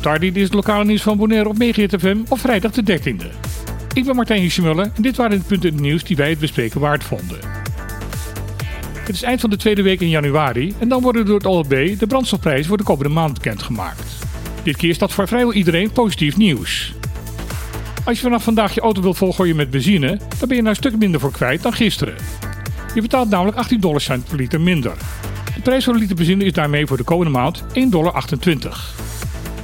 Daar dit is het lokale nieuws van Bonaire op Megahit op vrijdag de 13e. Ik ben Martijn Hiesjemuller en dit waren de punten in het nieuws die wij het bespreken waard vonden. Het is eind van de tweede week in januari en dan worden door het OLB de brandstofprijzen voor de komende maand bekendgemaakt. Dit keer is dat voor vrijwel iedereen positief nieuws. Als je vanaf vandaag je auto wilt volgooien met benzine, dan ben je nou een stuk minder voor kwijt dan gisteren. Je betaalt namelijk 18 dollar cent per liter minder. De prijs voor een liter benzine is daarmee voor de komende maand 1,28 dollar.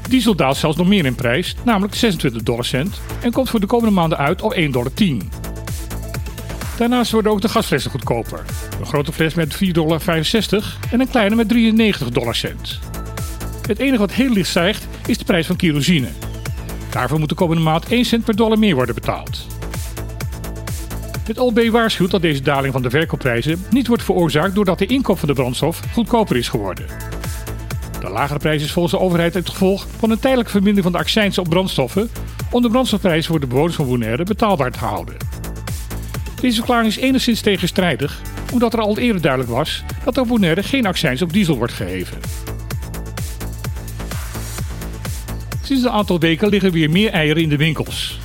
Diesel daalt zelfs nog meer in prijs, namelijk 26 dollar cent, en komt voor de komende maanden uit op 1,10 dollar. Daarnaast worden ook de gasflessen goedkoper. Een grote fles met 4,65 dollar en een kleine met 93 dollar cent. Het enige wat heel licht stijgt is de prijs van kerosine. Daarvoor moet de komende maand 1 cent per dollar meer worden betaald. Het OLB waarschuwt dat deze daling van de verkoopprijzen niet wordt veroorzaakt doordat de inkoop van de brandstof goedkoper is geworden. De lagere prijs is volgens de overheid het gevolg van een tijdelijke vermindering van de accijns op brandstoffen om de brandstofprijs voor de bewoners van Bonaire betaalbaar te houden. Deze verklaring is enigszins tegenstrijdig, omdat er al eerder duidelijk was dat op Bonaire geen accijns op diesel wordt geheven. Sinds een aantal weken liggen weer meer eieren in de winkels.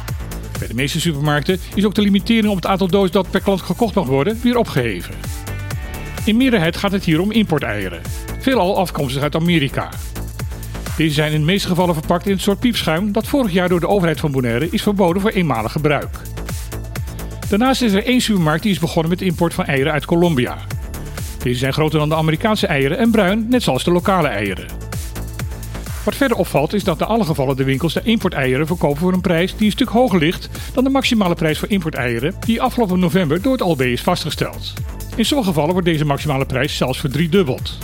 Bij de meeste supermarkten is ook de limitering op het aantal dozen dat per klant gekocht mag worden weer opgeheven. In meerderheid gaat het hier om importeieren, veelal afkomstig uit Amerika. Deze zijn in de meeste gevallen verpakt in een soort piepschuim dat vorig jaar door de overheid van Bonaire is verboden voor eenmalig gebruik. Daarnaast is er één supermarkt die is begonnen met de import van eieren uit Colombia. Deze zijn groter dan de Amerikaanse eieren en bruin, net zoals de lokale eieren. Wat verder opvalt is dat in alle gevallen de winkels de importeieren verkopen voor een prijs die een stuk hoger ligt dan de maximale prijs voor importeieren die afgelopen november door het ALB is vastgesteld. In sommige gevallen wordt deze maximale prijs zelfs verdriedubbeld.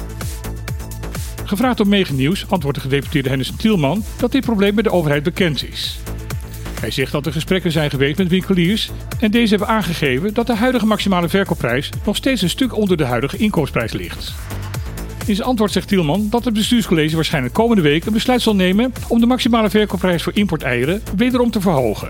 Gevraagd op Mega Nieuws antwoordt de gedeputeerde Hennis Tielman dat dit probleem bij de overheid bekend is. Hij zegt dat er gesprekken zijn geweest met winkeliers en deze hebben aangegeven dat de huidige maximale verkoopprijs nog steeds een stuk onder de huidige inkoopprijs ligt. In zijn antwoord zegt Tielman dat het bestuurscollege waarschijnlijk komende week een besluit zal nemen om de maximale verkoopprijs voor importeieren wederom te verhogen.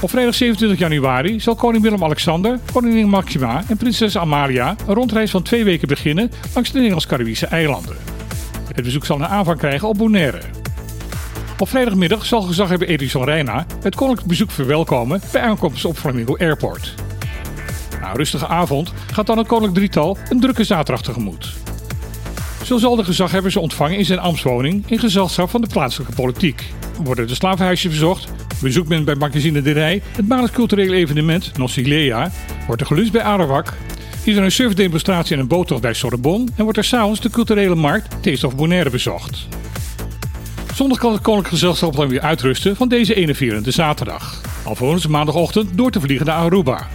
Op vrijdag 27 januari zal koning Willem-Alexander, koningin Maxima en prinses Amalia een rondreis van twee weken beginnen langs de Nederlands-Caribische eilanden. Het bezoek zal een aanvang krijgen op Bonaire. Op vrijdagmiddag zal gezaghebber Edison Reina het koninklijk bezoek verwelkomen bij aankomst op Flamingo Airport. Na een rustige avond gaat dan het koninklijk drietal een drukke zaterdag tegemoet. Zo zal de gezaghebber ze ontvangen in zijn ambtswoning in gezelschap van de plaatselijke politiek. Worden de slavenhuisjes bezocht, bezoekt men bij Magazine de Rij het maandelijks culturele evenement Nocilea, wordt er gelust bij Arawak, is er een surfdemonstratie en een boottocht bij Sorbonne en wordt er s'avonds de culturele markt Taste of Bonaire bezocht. Zondag kan het Koninklijk Gezelschap dan weer uitrusten van deze enerverende zaterdag. Alvorens maandagochtend door te vliegen naar Aruba.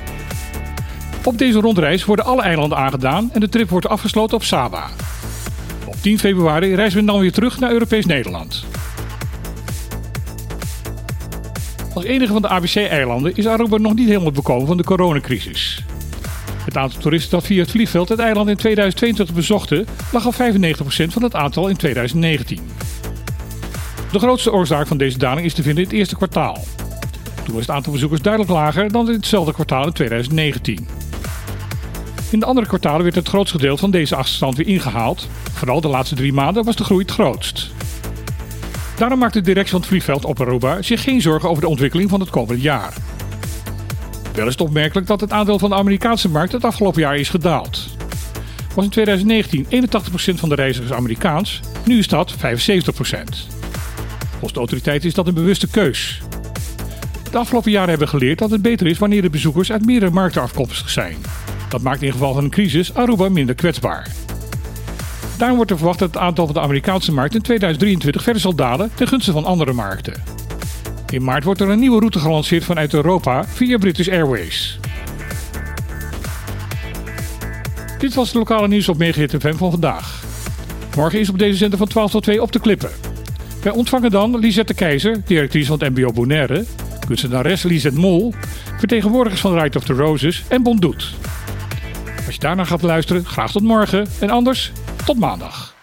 Op deze rondreis worden alle eilanden aangedaan en de trip wordt afgesloten op Saba. Op 10 februari reizen we dan weer terug naar Europees Nederland. Als enige van de ABC-eilanden is Aruba nog niet helemaal bekomen van de coronacrisis. Het aantal toeristen dat via het vliegveld het eiland in 2022 bezochten lag op 95% van het aantal in 2019. De grootste oorzaak van deze daling is te vinden in het eerste kwartaal. Toen was het aantal bezoekers duidelijk lager dan in hetzelfde kwartaal in 2019. In de andere kwartalen werd het grootste deel van deze achterstand weer ingehaald. Vooral de laatste drie maanden was de groei het grootst. Daarom maakt de directie van het vliegveld op Aruba zich geen zorgen over de ontwikkeling van het komende jaar. Wel is het opmerkelijk dat het aandeel van de Amerikaanse markt het afgelopen jaar is gedaald. Was in 2019 81% van de reizigers Amerikaans, nu is dat 75%. Volgens de autoriteit is dat een bewuste keus. De afgelopen jaren hebben geleerd dat het beter is wanneer de bezoekers uit meerdere markten afkomstig zijn. Dat maakt in geval van een crisis Aruba minder kwetsbaar. Daarom wordt er verwacht dat het aantal van de Amerikaanse markt in 2023 verder zal dalen ten gunste van andere markten. In maart wordt er een nieuwe route gelanceerd vanuit Europa via British Airways. Dit was het lokale nieuws op Megahit FM van vandaag. Morgen is op deze zender van 12 tot 2 op te klippen. Wij ontvangen dan Lisette Keizer, directrice van het MBO Bonaire, kunstenares Lisette Mol, vertegenwoordigers van Right of the Roses en Bond Doet. Als je daarna gaat luisteren, graag tot morgen en anders tot maandag.